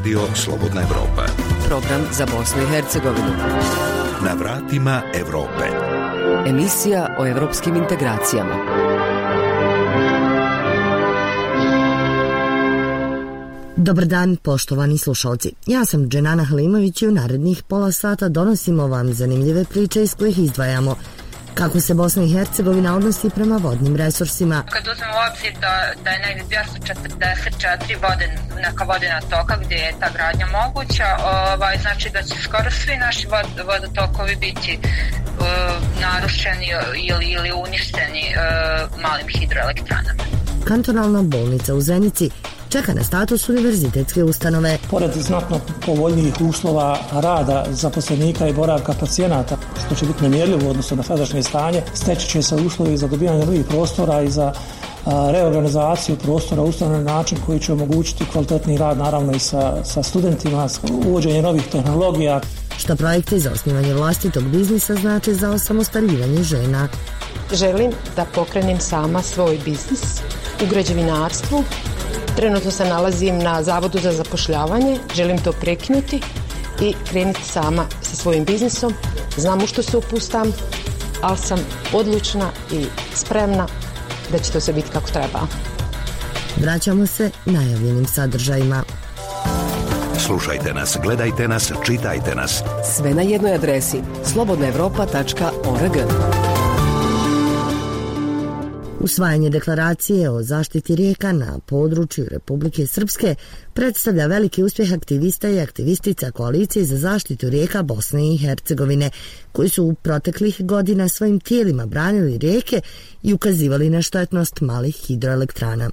Radio Slobodna Evropa. Program za Bosnu i Hercegovinu. Na vratima Evrope. Emisija o evropskim integracijama. Dobar dan, poštovani slušalci. Ja sam Dženana Halimović i u narednih pola sata donosimo vam zanimljive priče iz kojih izdvajamo kako se Bosna i Hercegovina odnosi prema vodnim resursima. Kad uzmemo u obzir da, da je negdje 244 vode, neka vodena toka gdje je ta gradnja moguća, ovaj, znači da će skoro svi naši vod, vodotokovi biti uh, narušeni ili, ili uništeni uh, malim hidroelektranama. Kantonalna bolnica u Zenici čeka na status univerzitetske ustanove. Pored znatno povoljnijih uslova rada zaposlenika i boravka pacijenata, što će biti nemjerljivo odnosno na sadašnje stanje, steći će se uslovi za dobijanje novih prostora i za reorganizaciju prostora ustanove na način koji će omogućiti kvalitetni rad naravno i sa, sa studentima, uvođenje novih tehnologija. Šta projekte za osnivanje vlastitog biznisa znači za osamostaljivanje žena? Želim da pokrenem sama svoj biznis u građevinarstvu Trenutno se nalazim na Zavodu za zapošljavanje, želim to prekinuti i krenuti sama sa svojim biznisom. Znam u što se upustam, ali sam odlučna i spremna da će to sve biti kako treba. Vraćamo se najavljenim sadržajima. Slušajte nas, gledajte nas, čitajte nas. Sve na jednoj adresi slobodnaevropa.org. Usvajanje deklaracije o zaštiti rijeka na području Republike Srpske predstavlja veliki uspjeh aktivista i aktivistica koalicije za zaštitu rijeka Bosne i Hercegovine, koji su u proteklih godina svojim tijelima branili rijeke i ukazivali na štetnost malih hidroelektrana.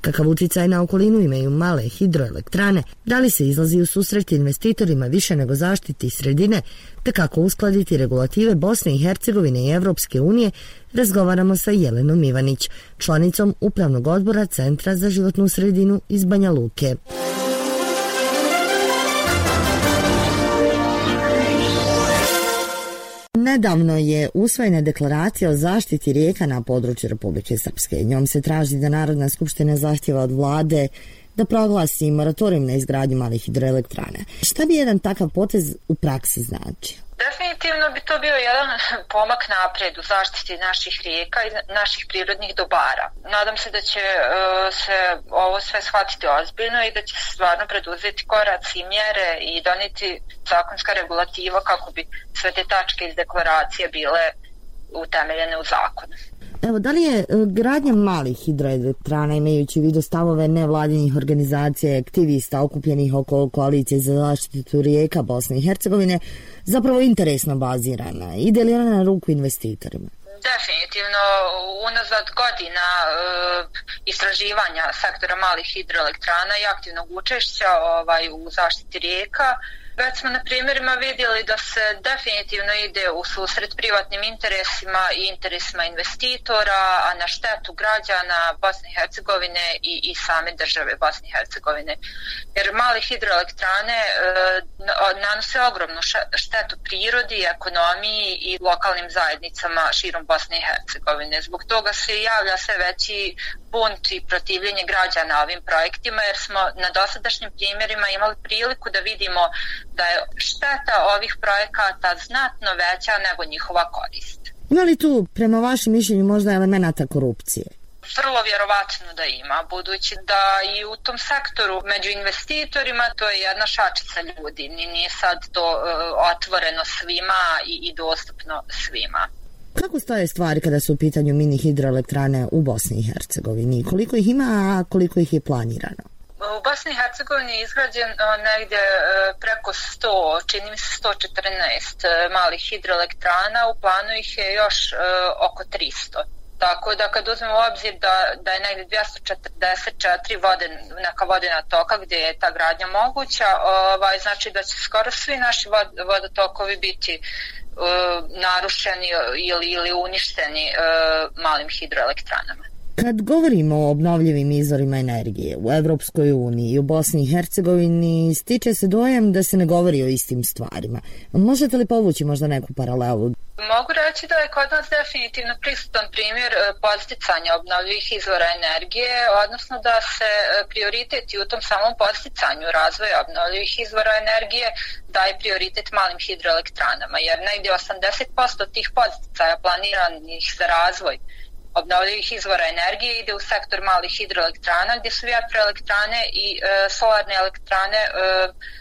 Kakav uticaj na okolinu imaju male hidroelektrane, da li se izlazi u susret investitorima više nego zaštiti sredine, te kako uskladiti regulative Bosne i Hercegovine i Evropske unije, razgovaramo sa Jelenom Ivanić, članicom Upravnog odbora Centra za životnu sredinu iz Banja Luke. Nedavno je usvojena deklaracija o zaštiti rijeka na području Republike Srpske. Njom se traži da Narodna skupština zahtjeva od vlade da proglasi moratorium na izgradnju malih hidroelektrane. Šta bi jedan takav potez u praksi značio? Definitivno bi to bio jedan pomak napred u zaštiti naših rijeka i naših prirodnih dobara. Nadam se da će uh, se ovo sve shvatiti ozbiljno i da će se stvarno preduzeti koraci i mjere i doniti zakonska regulativa kako bi sve te tačke iz deklaracije bile utemeljene u zakonu. Evo, da li je e, gradnja malih hidroelektrana, imajući vidu stavove nevladinih organizacija i aktivista okupljenih oko koalicije za zaštitu rijeka Bosne i Hercegovine, zapravo interesno bazirana? Ide li ona na ruku investitorima? Definitivno, unazad godina e, istraživanja sektora malih hidroelektrana i aktivnog učešća ovaj, u zaštiti rijeka, Već smo na primjerima vidjeli da se definitivno ide u susret privatnim interesima i interesima investitora, a na štetu građana Bosne i Hercegovine i, i same države Bosne i Hercegovine. Jer male hidroelektrane e, nanose ogromnu štetu prirodi, ekonomiji i lokalnim zajednicama širom Bosne i Hercegovine. Zbog toga se javlja sve veći bunt i protivljenje građana ovim projektima, jer smo na dosadašnjim primjerima imali priliku da vidimo da je šteta ovih projekata znatno veća nego njihova korist. Ima li tu, prema vašem mišljenju, možda elemenata korupcije? Vrlo vjerovatno da ima, budući da i u tom sektoru među investitorima to je jedna šačica ljudi, nije sad to uh, otvoreno svima i, i dostupno svima. Kako stoje stvari kada su u pitanju mini hidroelektrane u Bosni i Hercegovini? Koliko ih ima, a koliko ih je planirano? U Bosni i Hercegovini je izgrađen e, negdje e, preko 100, čini mi se 114 e, malih hidroelektrana, u planu ih je još oko 300. Tako da kad uzmemo u obzir da, da je negdje 244 vode, neka vodena toka gdje je ta gradnja moguća, ovaj, znači da će skoro svi naši vod, vodotokovi biti uh, narušeni ili, ili uništeni uh, malim hidroelektranama. Kad govorimo o obnovljivim izvorima energije u Evropskoj uniji i u Bosni i Hercegovini, stiče se dojam da se ne govori o istim stvarima. Možete li povući možda neku paralelu? Mogu reći da je kod nas definitivno prisutan primjer e, posticanja obnovljivih izvora energije, odnosno da se e, prioriteti u tom samom posticanju razvoja obnovljivih izvora energije daje prioritet malim hidroelektranama, jer negdje 80% tih posticaja planiranih za razvoj obnovljivih izvora energije ide u sektor malih hidroelektrana gdje su vjetroelektrane i e, solarne elektrane e,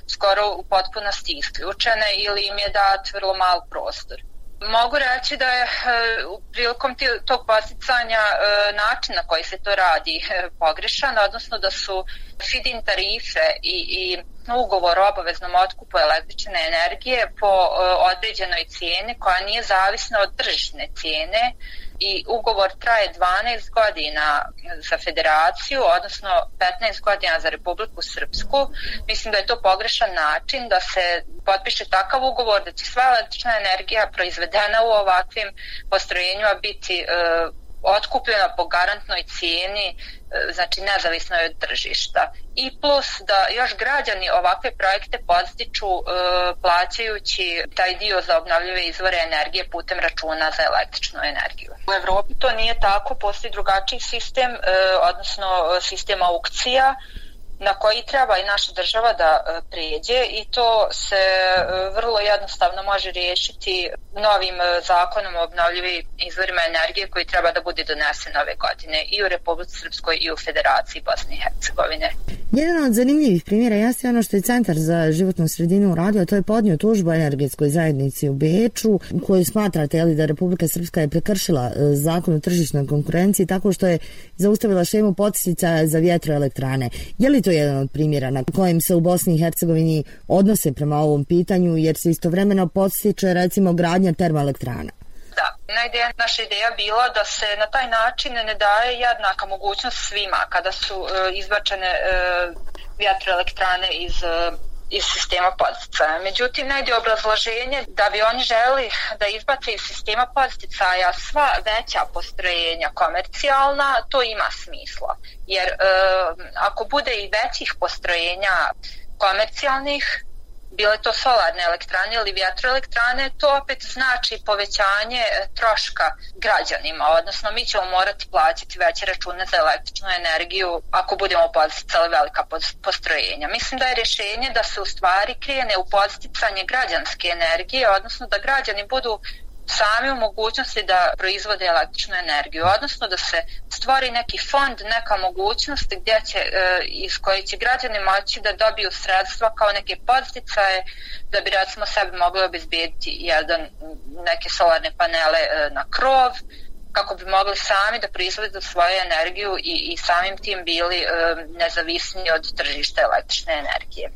skoro u potpunosti isključene ili im je dat vrlo mal prostor. Mogu reći da je e, prilikom tog posticanja e, način na koji se to radi e, pogrešan, odnosno da su feed-in tarife i, i ugovor o obaveznom otkupu električne energije po e, određenoj cijeni koja nije zavisna od tržišne cijene, i ugovor traje 12 godina za federaciju, odnosno 15 godina za Republiku Srpsku. Mislim da je to pogrešan način da se potpiše takav ugovor da će sva električna energija proizvedena u ovakvim postrojenjima biti e, otkupljena po garantnoj cijeni, e, znači nezavisno od tržišta. I plus da još građani ovakve projekte podstiču e, plaćajući taj dio za obnovljive izvore energije putem računa za električnu energiju. U Evropi to nije tako, postoji drugačiji sistem, e, odnosno e, sistem aukcija, na koji treba i naša država da pređe prijeđe i to se e, vrlo jednostavno može riješiti novim e, zakonom o obnovljivi izvorima energije koji treba da bude donesen ove godine i u Republike Srpskoj i u Federaciji Bosne i Hercegovine. Jedan od zanimljivih primjera jeste ono što je Centar za životnu sredinu uradio, to je podnio tužbu energetskoj zajednici u Beču, koju smatrate jeli, da Republika Srpska je prekršila e, zakon o tržišnoj konkurenciji tako što je zaustavila šemu potistica za vjetroelektrane. Je li to jedan od primjera na kojem se u Bosni i Hercegovini odnose prema ovom pitanju, jer se istovremeno podstiče recimo gradnja termoelektrana. Da, ideja, naša ideja bila da se na taj način ne daje jednaka mogućnost svima kada su e, izbačene e, vjetroelektrane iz e, iz sistema podsticaja. Međutim, najde obrazloženje da bi oni želi da izbace iz sistema podsticaja sva veća postrojenja komercijalna, to ima smisla. Jer e, ako bude i većih postrojenja komercijalnih, bile to solarne elektrane ili vjetroelektrane, to opet znači povećanje e, troška građanima, odnosno mi ćemo morati plaćati veće račune za električnu energiju ako budemo posticali velika postrojenja. Mislim da je rješenje da se u stvari krene u posticanje građanske energije, odnosno da građani budu sami u mogućnosti da proizvode električnu energiju, odnosno da se stvori neki fond, neka mogućnost gdje će, e, iz koje će građani moći da dobiju sredstva kao neke podsticaje da bi recimo sebi mogli obizbijediti jedan, neke solarne panele e, na krov, kako bi mogli sami da proizvode svoju energiju i, i samim tim bili e, nezavisni od tržišta električne energije.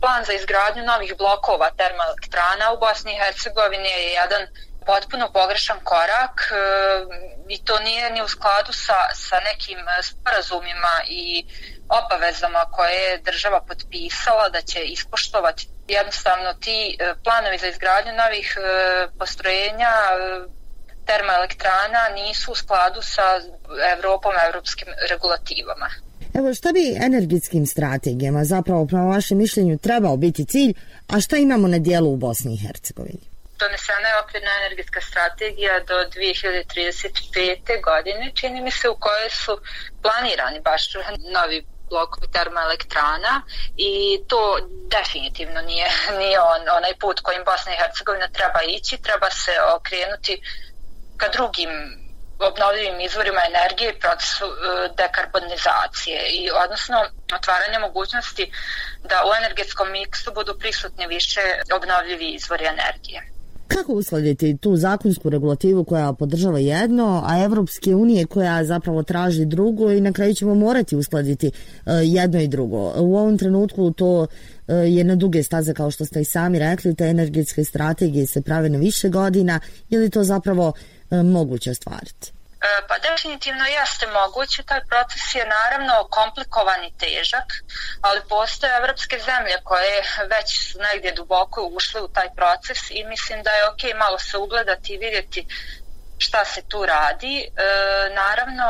Plan za izgradnju novih blokova termoelektrana u Bosni i Hercegovini je jedan potpuno pogrešan korak e, i to nije ni u skladu sa, sa nekim e, sporazumima i obavezama koje je država potpisala da će ispoštovati. Jednostavno ti e, planovi za izgradnju novih postrojenja termoelektrana nisu u skladu sa Evropom, evropskim regulativama. Evo, šta bi energetskim strategijama zapravo prema vašem mišljenju trebao biti cilj, a šta imamo na dijelu u Bosni i Hercegovini? Donesena je okvirna energetska strategija do 2035. godine, čini mi se u kojoj su planirani baš novi blokovi termoelektrana i to definitivno nije, nije on, onaj put kojim Bosna i Hercegovina treba ići, treba se okrenuti ka drugim obnovljivim izvorima energije i procesu e, dekarbonizacije i odnosno otvaranje mogućnosti da u energetskom miksu budu prisutni više obnovljivi izvori energije. Kako uskladiti tu zakonsku regulativu koja podržava jedno, a Evropske unije koja zapravo traži drugo i na kraju ćemo morati uskladiti e, jedno i drugo. U ovom trenutku to e, je na duge staze kao što ste i sami rekli, te energetske strategije se prave na više godina, je li to zapravo e, moguće ostvariti? E, pa definitivno jeste moguće, taj proces je naravno komplikovan i težak, ali postoje evropske zemlje koje već su negdje duboko ušle u taj proces i mislim da je ok malo se ugledati i vidjeti šta se tu radi. E, naravno,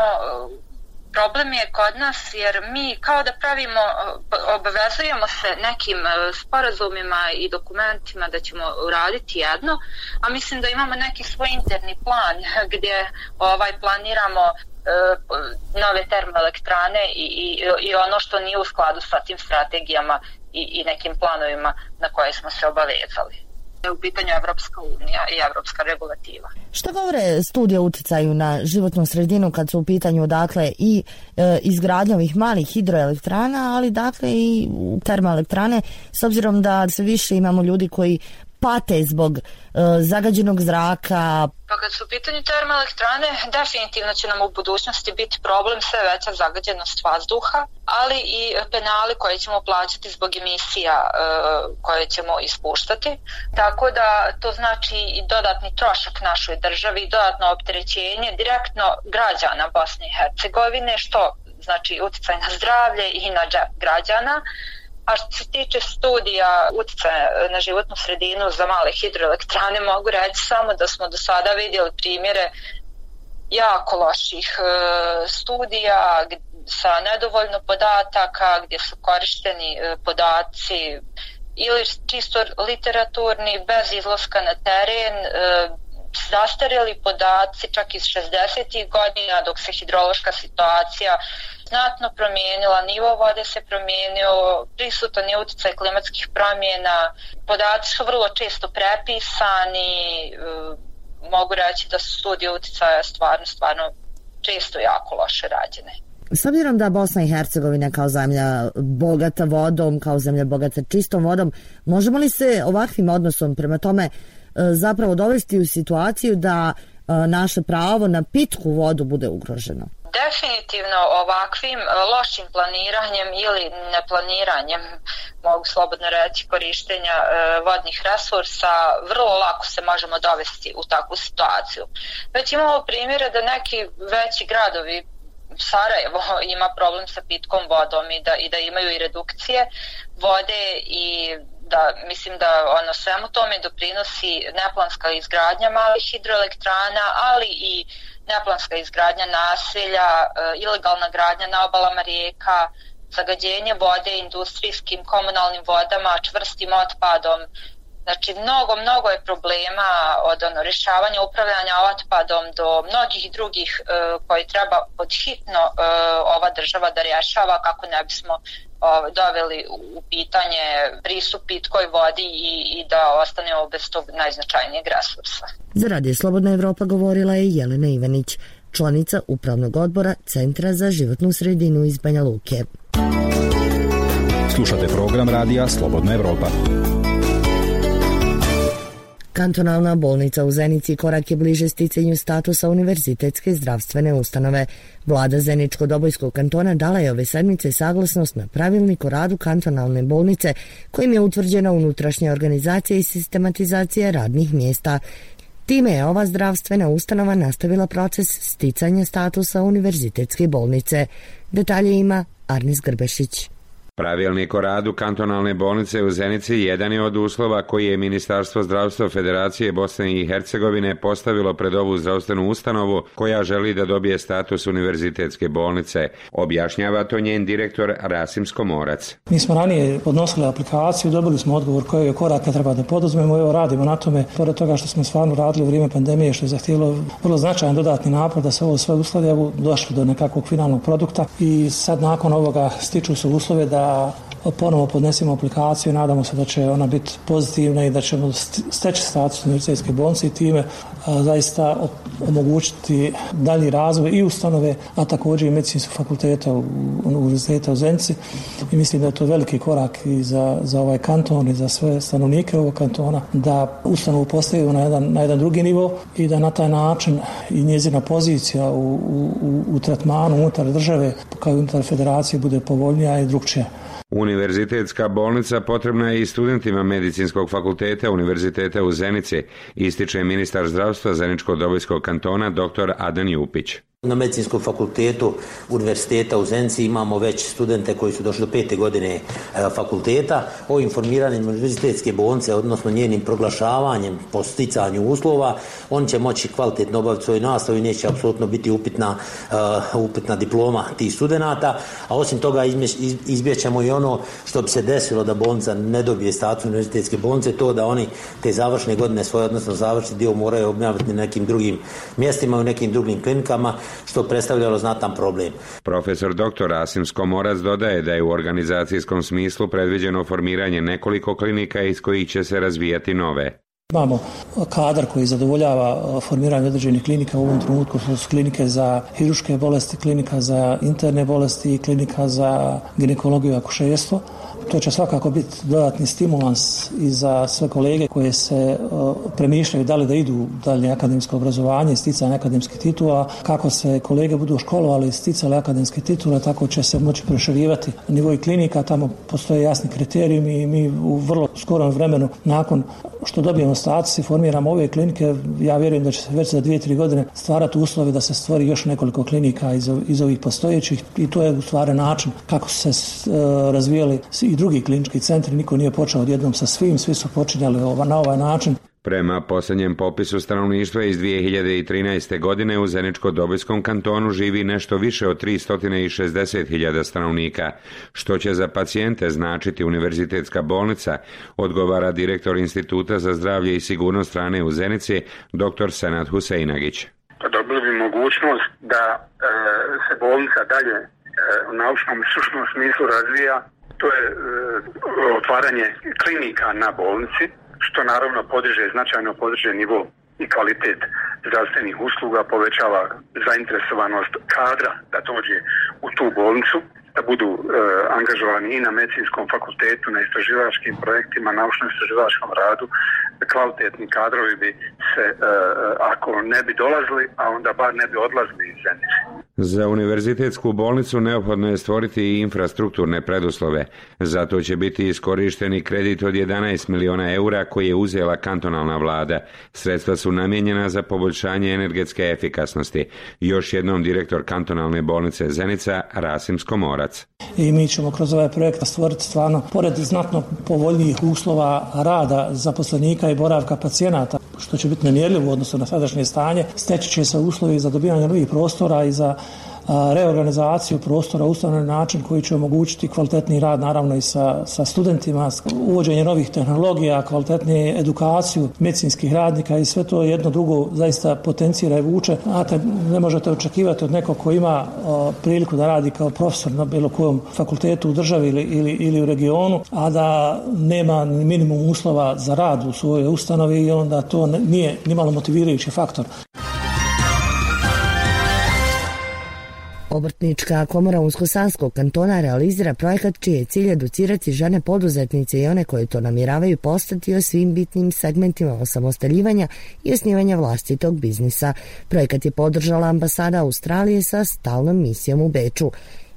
problem je kod nas jer mi kao da pravimo, eh, obavezujemo se nekim eh, sporazumima i dokumentima da ćemo uraditi jedno, a mislim da imamo neki svoj interni plan gdje ovaj planiramo eh, nove termoelektrane i, i, i ono što nije u skladu sa tim strategijama i, i nekim planovima na koje smo se obavezali je u pitanju Evropska unija i Evropska regulativa. Šta govore studije uticaju na životnu sredinu kad su u pitanju dakle i e, izgradnja ovih malih hidroelektrana, ali dakle i termoelektrane, s obzirom da sve više imamo ljudi koji pate zbog e, zagađenog zraka. Pa kad su u pitanju termoelektrane, definitivno će nam u budućnosti biti problem sve veća zagađenost vazduha, ali i penali koje ćemo plaćati zbog emisija e, koje ćemo ispuštati. Tako da to znači i dodatni trošak našoj državi, dodatno opterećenje direktno građana Bosne i Hercegovine, što znači utjecaj na zdravlje i na džep građana. A što se tiče studija utjecaja na životnu sredinu za male hidroelektrane, mogu reći samo da smo do sada vidjeli primjere jako loših e, studija sa nedovoljno podataka gdje su korišteni e, podaci ili čisto literaturni bez izlaska na teren e, zastarjeli podaci čak iz 60. godina dok se hidrološka situacija znatno promijenila, nivo vode se promijenio, prisutan je utjecaj klimatskih promjena, podaci su vrlo često prepisani, e, mogu reći da su studije utjecaja stvarno, stvarno često jako loše rađene. S obzirom da Bosna i Hercegovina kao zemlja bogata vodom, kao zemlja bogata čistom vodom, možemo li se ovakvim odnosom prema tome E, zapravo dovesti u situaciju da e, naše pravo na pitku vodu bude ugroženo? definitivno ovakvim e, lošim planiranjem ili neplaniranjem, mogu slobodno reći, korištenja vodnih resursa, vrlo lako se možemo dovesti u takvu situaciju. Već imamo primjere da neki veći gradovi Sarajevo ima problem sa pitkom vodom i da, i da imaju i redukcije vode i da mislim da ono svemu tome doprinosi neplanska izgradnja malih hidroelektrana, ali i neplanska izgradnja naselja, e, ilegalna gradnja na obalama rijeka, zagađenje vode industrijskim komunalnim vodama, čvrstim otpadom. Znači, mnogo, mnogo je problema od ono, rješavanja upravljanja otpadom do mnogih drugih e, koji treba podhitno e, ova država da rješava kako ne bismo ovaj, doveli u pitanje pristup pitkoj vodi i, i da ostanemo bez tog najznačajnijeg resursa. Za Radio Slobodna Evropa govorila je Jelena Ivanić, članica Upravnog odbora Centra za životnu sredinu iz Banja Luke. Slušate program Radija Slobodna Evropa. Kantonalna bolnica u Zenici korak je bliže sticanju statusa univerzitetske zdravstvene ustanove. Vlada Zeničko-Dobojskog kantona dala je ove sedmice saglasnost na pravilnik o radu kantonalne bolnice kojim je utvrđena unutrašnja organizacija i sistematizacija radnih mjesta. Time je ova zdravstvena ustanova nastavila proces sticanja statusa univerzitetske bolnice. Detalje ima Arnis Grbešić. Pravilnik o radu kantonalne bolnice u Zenici jedan je od uslova koji je Ministarstvo zdravstva Federacije Bosne i Hercegovine postavilo pred ovu zdravstvenu ustanovu koja želi da dobije status univerzitetske bolnice. Objašnjava to njen direktor Rasim Skomorac. Mi smo ranije podnosili aplikaciju, dobili smo odgovor koje je korake treba da poduzmemo, evo radimo na tome, pored toga što smo stvarno radili u vrijeme pandemije, što je zahtijelo vrlo značajan dodatni napor da se ovo sve uslovi, evo došli do nekakvog finalnog produkta i sad nakon ovoga stiču se uslove da 어, ponovo podnesimo aplikaciju, nadamo se da će ona biti pozitivna i da ćemo steći status univerzitetske bolnice i time a, zaista omogućiti dalji razvoj i ustanove, a također i medicinskog fakulteta u univerziteta u Zenci. I mislim da je to veliki korak i za, za ovaj kanton i za sve stanovnike ovog kantona da ustanovu postavimo na jedan, na jedan drugi nivo i da na taj način i njezina pozicija u, u, u, u tretmanu unutar države kao i unutar federacije bude povoljnija i drugčija. Univerzitetska bolnica potrebna je i studentima medicinskog fakulteta Univerziteta u Zenici, ističe ministar zdravstva Zeničko-Dobojskog kantona dr. Adan Jupić. Na medicinskom fakultetu Univerziteta u Zenci imamo već studente koji su došli do pete godine e, fakulteta. O informiranjem univerzitetske bolnice, odnosno njenim proglašavanjem po sticanju uslova, on će moći kvalitetno obaviti svoju nastavu i neće apsolutno biti upitna, uh, upitna diploma tih studenta. A osim toga izbjećemo i ono što bi se desilo da bolnica ne dobije status univerzitetske bolnice, to da oni te završne godine svoje, odnosno završni dio moraju obnaviti na nekim drugim mjestima, u nekim drugim klinikama, što predstavljalo znatan problem. Profesor dr. Asim Skomorac dodaje da je u organizacijskom smislu predviđeno formiranje nekoliko klinika iz kojih će se razvijati nove. Imamo kadar koji zadovoljava formiranje određenih klinika u ovom trenutku, to su klinike za hiruške bolesti, klinika za interne bolesti i klinika za ginekologiju i akušestvo. To će svakako biti dodatni stimulans i za sve kolege koje se e, premišljaju da li da idu dalje akademsko obrazovanje, sticanje akademskih titula. Kako se kolege budu školovali sticali akademske titule, tako će se moći proširivati nivoj klinika. Tamo postoje jasni kriterijumi i mi u vrlo skorom vremenu nakon što dobijemo status i formiramo ove klinike, ja vjerujem da će se već za dvije, tri godine stvarati uslovi da se stvori još nekoliko klinika iz, iz ovih postojećih i to je u stvari način kako su se uh, razvijali i drugi klinički centri, niko nije počeo odjednom sa svim, svi su počinjali ova, na ovaj način. Prema posljednjem popisu stanovništva iz 2013. godine u Zeničko-Dobojskom kantonu živi nešto više od 360.000 stanovnika, što će za pacijente značiti univerzitetska bolnica, odgovara direktor Instituta za zdravlje i sigurnost strane u Zenici, dr. Senat Huseinagić. Pa dobili bi mogućnost da e, se bolnica dalje e, u naučnom sušnom smislu razvija, to je e, otvaranje klinika na bolnici, što naravno podiže, značajno podiže nivo i kvalitet zdravstvenih usluga, povećava zainteresovanost kadra da dođe u tu bolnicu, da budu e, angažovani i na medicinskom fakultetu, na istraživačkim projektima, naučno-istraživačkom radu, kvalitetni kadrovi bi se, e, ako ne bi dolazili, a onda bar ne bi odlazili iz zemlje. Za univerzitetsku bolnicu neophodno je stvoriti i infrastrukturne preduslove. Zato će biti iskorišteni kredit od 11 miliona eura koji je uzela kantonalna vlada. Sredstva su namjenjena za poboljšanje energetske efikasnosti. Još jednom direktor kantonalne bolnice Zenica, Rasim Skomorac. I mi ćemo kroz ovaj projekt stvoriti stvarno, pored znatno povoljnijih uslova rada zaposlenika i boravka pacijenata, što će biti nemjerljivo u odnosu na sadašnje stanje, steći će se uslovi za dobivanje novih prostora i za reorganizaciju prostora ustavno način koji će omogućiti kvalitetni rad naravno i sa, sa studentima, uvođenje novih tehnologija, kvalitetni edukaciju medicinskih radnika i sve to jedno drugo zaista potencira i vuče. Znate, ne možete očekivati od nekog ko ima o, priliku da radi kao profesor na bilo kojom fakultetu u državi ili, ili, ili u regionu, a da nema minimum uslova za rad u svojoj ustanovi i onda to nije nimalo motivirajući faktor. Obrtnička komora Unsko-Sanskog kantona realizira projekat čiji je cilj educirati žene poduzetnice i one koje to namiravaju postati o svim bitnim segmentima osamostaljivanja i osnivanja vlastitog biznisa. Projekat je podržala ambasada Australije sa stalnom misijom u Beču.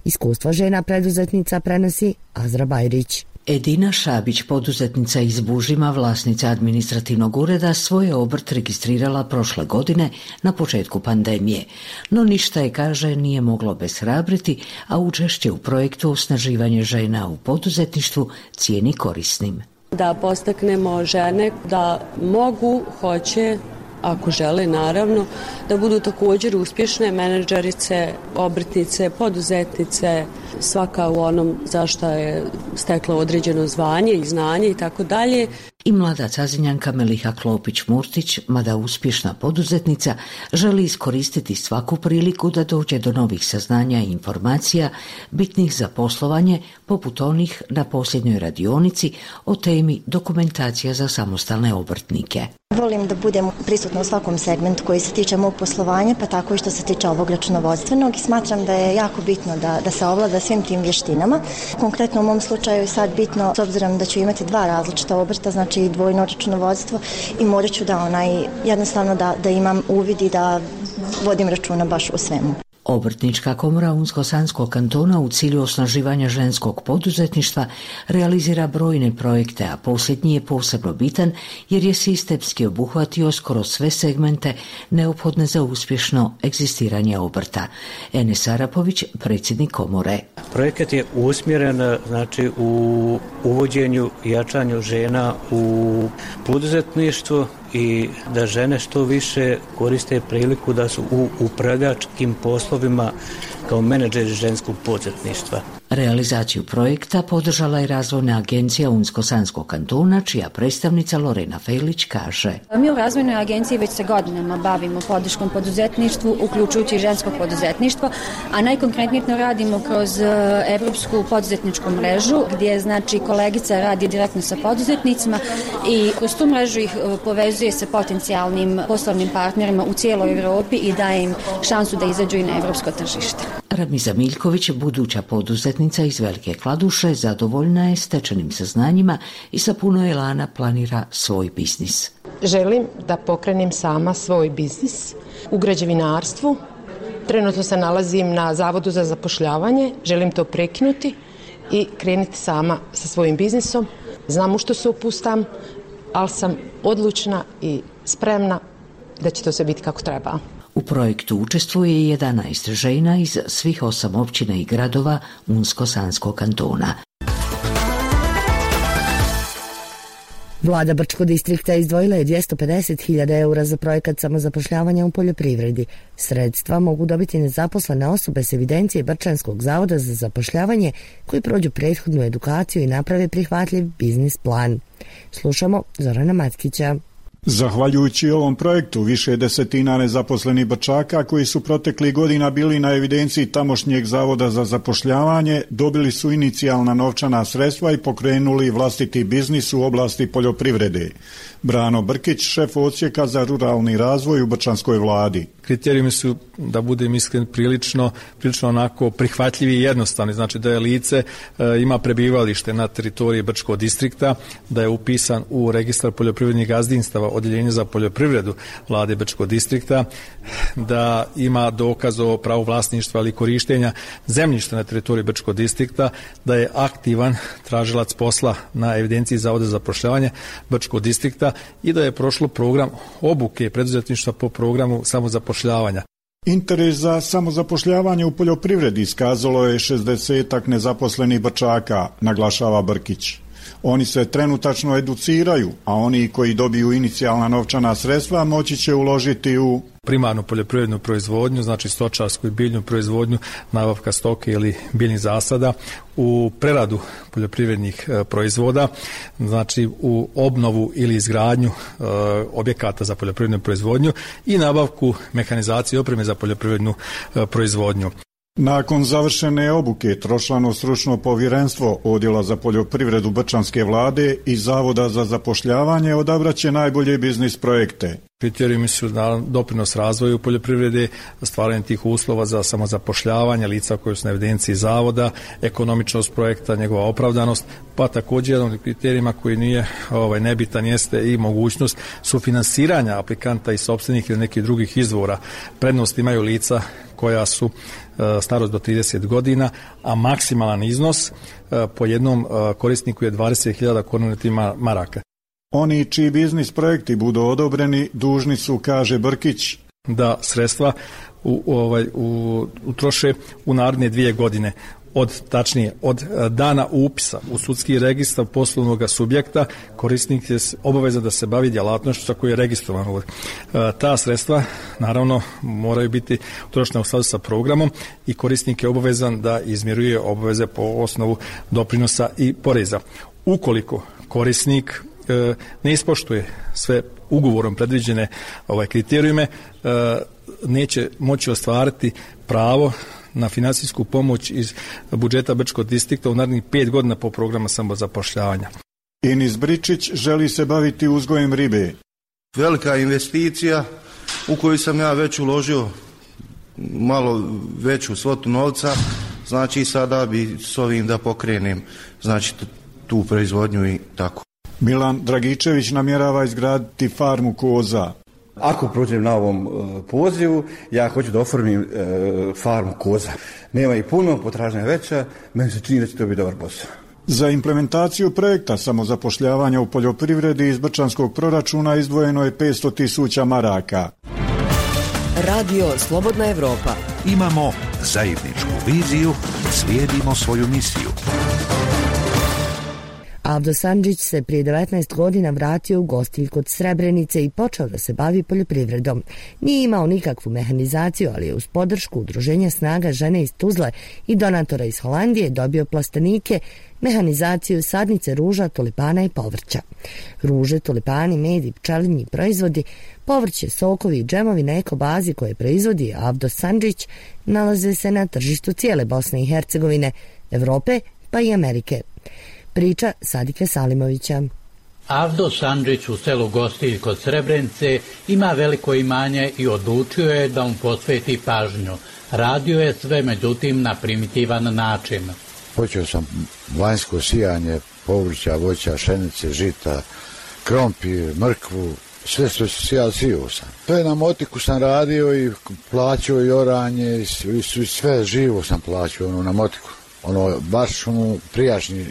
Iskustva žena preduzetnica prenosi Azra Bajrić. Edina Šabić, poduzetnica iz Bužima, vlasnica administrativnog ureda, svoje obrt registrirala prošle godine na početku pandemije. No ništa je, kaže, nije moglo beshrabriti, a učešće u projektu osnaživanje žena u poduzetništvu cijeni korisnim. Da postaknemo žene da mogu, hoće, ako žele naravno, da budu također uspješne menadžerice, obrtnice, poduzetnice, svaka u onom zašta je stekla određeno zvanje i znanje i tako dalje. I mlada cazinjanka Meliha Klopić-Murtić, mada uspješna poduzetnica, želi iskoristiti svaku priliku da dođe do novih saznanja i informacija bitnih za poslovanje, poput onih na posljednjoj radionici o temi dokumentacija za samostalne obrtnike. Volim da budem prisutna u svakom segmentu koji se tiče mog poslovanja, pa tako i što se tiče ovog računovodstvenog i smatram da je jako bitno da, da se ovlada svim tim vještinama. Konkretno u mom slučaju je sad bitno, s obzirom da ću imati dva različita obrta, znači dvojno računovodstvo i morat ću da onaj, jednostavno da, da imam uvid i da vodim računa baš u svemu. Obrtnička komora Unsko-Sanskog kantona u cilju osnaživanja ženskog poduzetništva realizira brojne projekte, a posljednji je posebno bitan jer je sistemski obuhvatio skoro sve segmente neophodne za uspješno egzistiranje obrta. Enes Arapović, predsjednik komore. Projekat je usmjeren znači, u uvođenju i jačanju žena u poduzetništvo i da žene što više koriste priliku da su u upravljačkim poslovima kao menadžeri ženskog podsjetništva. Realizaciju projekta podržala je razvojna agencija Unsko-Sanskog kantona, čija predstavnica Lorena Fejlić kaže. Mi u razvojnoj agenciji već se godinama bavimo podrškom poduzetništvu, uključujući žensko poduzetništvo, a najkonkretnije radimo kroz e, Evropsku poduzetničku mrežu, gdje znači kolegica radi direktno sa poduzetnicima i kroz tu mrežu ih e, povezuje se potencijalnim poslovnim partnerima u cijeloj Evropi i daje im šansu da izađu i na evropsko tržište. Ramiza Miljković, buduća poduzetnica iz Velike Kladuše, zadovoljna je stečenim saznanjima i sa puno elana planira svoj biznis. Želim da pokrenem sama svoj biznis u građevinarstvu. Trenutno se nalazim na Zavodu za zapošljavanje, želim to prekinuti i krenuti sama sa svojim biznisom. Znam u što se opustam, ali sam odlučna i spremna da će to sve biti kako treba. U projektu učestvuje 11 žena iz svih osam općina i gradova Unsko-Sanskog kantona. Vlada Brčko distrikta izdvojila je 250.000 eura za projekat samozapošljavanja u poljoprivredi. Sredstva mogu dobiti nezaposlene osobe s evidencije Brčanskog zavoda za zapošljavanje koji prođu prethodnu edukaciju i naprave prihvatljiv biznis plan. Slušamo Zorana Matkića. Zahvaljujući ovom projektu, više desetina nezaposlenih brčaka koji su protekli godina bili na evidenciji tamošnjeg zavoda za zapošljavanje, dobili su inicijalna novčana sredstva i pokrenuli vlastiti biznis u oblasti poljoprivrede. Brano Brkić, šef odsjeka za ruralni razvoj u Brčanskoj vladi. Kriterijumi su, da budem iskren, prilično, prilično onako prihvatljivi i jednostavni. Znači da je lice e, ima prebivalište na teritoriji Brčkog distrikta, da je upisan u registar poljoprivrednih gazdinstava Odjeljenje za poljoprivredu vlade Brčkog distrikta, da ima dokaz o pravu vlasništva ili korištenja zemljišta na teritoriji Brčkog distrikta, da je aktivan tražilac posla na evidenciji Zavoda za prošljavanje Brčkog distrikta i da je prošlo program obuke preduzetništva po programu samozapošljavanja. Interes za samozapošljavanje u poljoprivredi iskazalo je 60-ak nezaposlenih brčaka, naglašava Brkić. Oni se trenutačno educiraju, a oni koji dobiju inicijalna novčana sredstva moći će uložiti u primarnu poljoprivrednu proizvodnju, znači stočarsku i biljnu proizvodnju, nabavka stoke ili biljnih zasada, u preradu poljoprivrednih e, proizvoda, znači u obnovu ili izgradnju e, objekata za poljoprivrednu proizvodnju i nabavku mehanizacije opreme za poljoprivrednu e, proizvodnju. Nakon završene obuke Trošlano stručno povjerenstvo Odjela za poljoprivredu Brčanske vlade i Zavoda za zapošljavanje odabraće najbolje biznis projekte. Kriterijumi su na doprinos razvoju poljoprivrede, stvaranje tih uslova za samozapošljavanje lica koje su na evidenciji zavoda, ekonomičnost projekta, njegova opravdanost, pa također jedan od kriterijima koji nije ovaj, nebitan jeste i mogućnost sufinansiranja aplikanta i sobstvenih ili nekih drugih izvora. Prednost imaju lica koja su starost do 30 godina, a maksimalan iznos e, po jednom e, korisniku je 20.000 korunetima maraka. Oni čiji biznis projekti budu odobreni, dužni su, kaže Brkić, da sredstva u, ovaj, u, utroše u naredne dvije godine od tačnije od e, dana upisa u sudski registar poslovnog subjekta korisnik je obaveza da se bavi djelatnošću za koju je registrovan. E, ta sredstva naravno moraju biti utrošena u skladu sa programom i korisnik je obavezan da izmjeruje obaveze po osnovu doprinosa i poreza. Ukoliko korisnik e, ne ispoštuje sve ugovorom predviđene ovaj kriterijume e, neće moći ostvariti pravo na finansijsku pomoć iz budžeta Brčkog distrikta u narednih pet godina po programa samozapošljavanja. Inis Bričić želi se baviti uzgojem ribe. Velika investicija u koju sam ja već uložio malo veću svotu novca, znači sada bi s ovim da pokrenem znači tu proizvodnju i tako. Milan Dragičević namjerava izgraditi farmu koza. Ako prođem na ovom e, pozivu, ja hoću da oformim e, farmu koza. Nema i puno, potražnja je veća, meni se čini da će to biti dobar posao. Za implementaciju projekta samozapošljavanja u poljoprivredi iz Brčanskog proračuna izdvojeno je 500 tisuća maraka. Radio Slobodna Evropa. Imamo zajedničku viziju, slijedimo svoju misiju. Avdo Sanđić se prije 19 godina vratio u gostilj kod Srebrenice i počeo da se bavi poljoprivredom. Nije imao nikakvu mehanizaciju, ali je uz podršku udruženja snaga žene iz Tuzle i donatora iz Holandije dobio plastenike, mehanizaciju, sadnice ruža, tulipana i povrća. Ruže, tulipani, med i pčelinji proizvodi, povrće, sokovi i džemovi na ekobazi koje proizvodi Avdo Sanđić nalaze se na tržištu cijele Bosne i Hercegovine, Evrope pa i Amerike. Priča Sadike Salimovića. Avdo Sandžić u selu Gostilj kod Srebrenice ima veliko imanje i odlučio je da mu posveti pažnju. Radio je sve, međutim, na primitivan način. Počeo sam vanjsko sijanje povrća, voća, šenice, žita, krompir, mrkvu, sve što se sijao, sijao sam. Sve na motiku sam radio i plaćao i oranje, i sve živo sam plaćao ono, na motiku. Ono, baš ono, prijašnji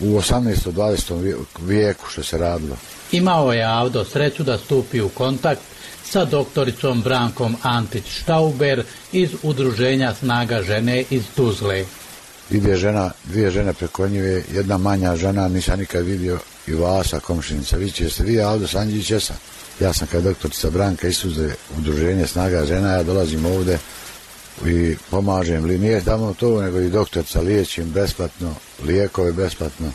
u 18. 20. vijeku što se radilo. Imao je Avdo sreću da stupi u kontakt sa doktoricom Brankom Antić-Štauber iz udruženja Snaga žene iz Tuzle. Ide žena, dvije žene preko njive, jedna manja žena, nisam nikad vidio i Vasa, komšinica. Vi će se vi, Avdo Sanđić, jesam. Ja sam kao doktorica Branka iz Tuzle, udruženje Snaga žena, ja dolazim ovde i pomažem li nije tamo to, nego i doktorca liječim besplatno, lijekove besplatno.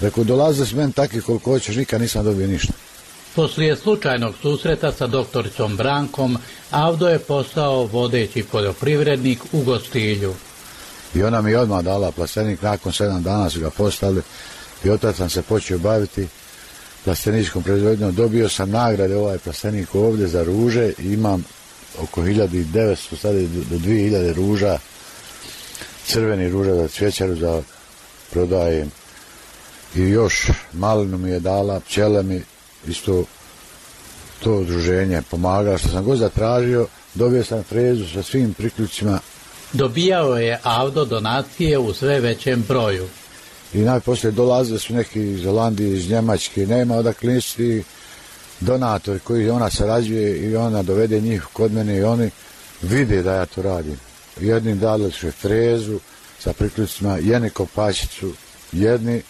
Rekao, dolaze s meni takvi koliko hoćeš, nikad nisam dobio ništa. Poslije slučajnog susreta sa doktoricom Brankom, Avdo je postao vodeći poljoprivrednik u Gostilju. I ona mi je odmah dala plastenik, nakon sedam dana su ga postavili i otac sam se počeo baviti plasteničkom proizvodnjom. Dobio sam nagrade ovaj plastenik ovdje za ruže i imam oko 1900, sada do 2000 ruža, crveni ruža za cvjećaru za prodajem. I još malinu mi je dala, pčele mi isto to udruženje pomagala, što sam god zatražio, dobio sam frezu sa svim priključima. Dobijao je Avdo donacije u sve većem broju. I najposlije dolaze su neki iz Holandije, iz Njemačke, nema odakle nisu donatori koji ona sarađuje i ona dovede njih kod mene i oni vide da ja to radim. Jednim dali su frezu sa priključima, jedni kopačicu, jedni,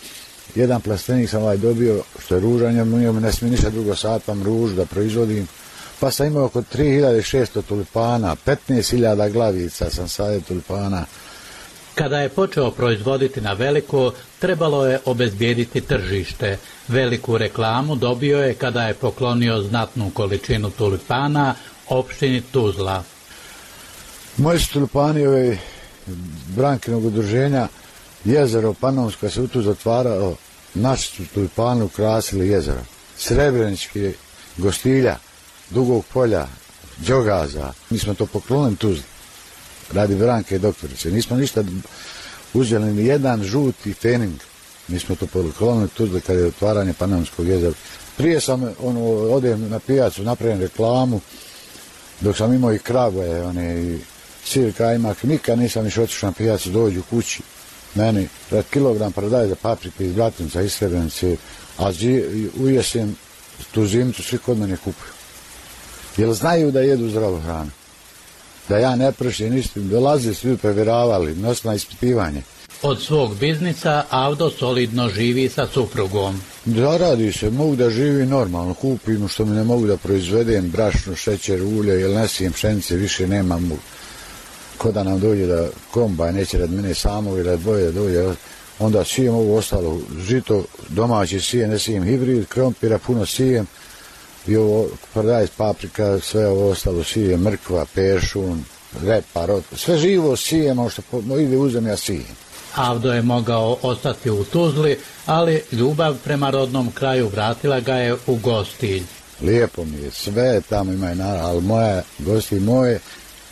jedan plastenik sam ovaj dobio, što je ružanje, mi ne smije ništa drugo satam ruž da proizvodim. Pa sam imao oko 3600 tulipana, 15.000 glavica sam sadio tulipana, Kada je počeo proizvoditi na veliko, trebalo je obezbijediti tržište. Veliku reklamu dobio je kada je poklonio znatnu količinu tulipana opštini Tuzla. Moji su tulipani ove brankinog udruženja jezero Panonsko se u tu zatvarao, naši su tu panu krasili jezero. Srebrenički gostilja, dugog polja, Đogaza. Mi smo to poklonili Tuzli radi Branke i doktorice. Nismo ništa uzeli ni jedan žuti fening. Mi smo to poklonili Tuzli kada je otvaranje Panonskog jezera. Prije sam ono, odem na pijacu, napravim reklamu, dok sam imao i krave, one, i sir kajmak, nikad nisam još otišao na pijacu, dođu kući, meni, red kilogram prodaje za paprike iz Bratinca, iz Srebrenice, a zi, u jesen tu zimcu svi kod mene kupuju. Jer znaju da jedu zdravu hranu da ja ne pršim ništa, dolaze svi provjeravali, nosna ispitivanje. Od svog biznisa Avdo solidno živi sa suprugom. Da radi se, mogu da živi normalno, kupim što mi ne mogu da proizvedem brašno, šećer, ulje, jer ne sijem pšenice, više nemam ko da nam dođe da kombaj neće rad mene samo ili rad dvoje da dođe, onda sijem ovo ostalo, žito domaći sijem, ne sijem hibrid, krompira, puno sijem, i ovo prodaj paprika, sve ovo ostalo sije, mrkva, pešun, repa, rot, sve živo sijemo što ide u zemlja sijem. Avdo je mogao ostati u Tuzli, ali ljubav prema rodnom kraju vratila ga je u gostilj. Lijepo mi je, sve tamo ima i naravno, ali moje gosti, moje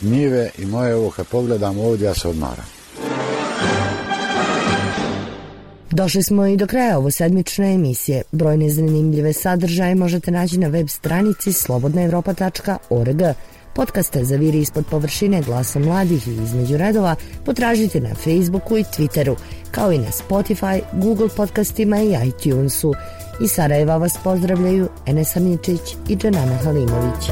njive i moje ovo, kad pogledam ovdje, ja se odmaram. Došli smo i do kraja ovo sedmične emisije. Brojne zanimljive sadržaje možete naći na web stranici slobodnaevropa.org. Podcaste za viri ispod površine glasa mladih i između redova potražite na Facebooku i Twitteru, kao i na Spotify, Google podcastima i iTunesu. I Sarajeva vas pozdravljaju Enes Aničić i Dženana Halimović.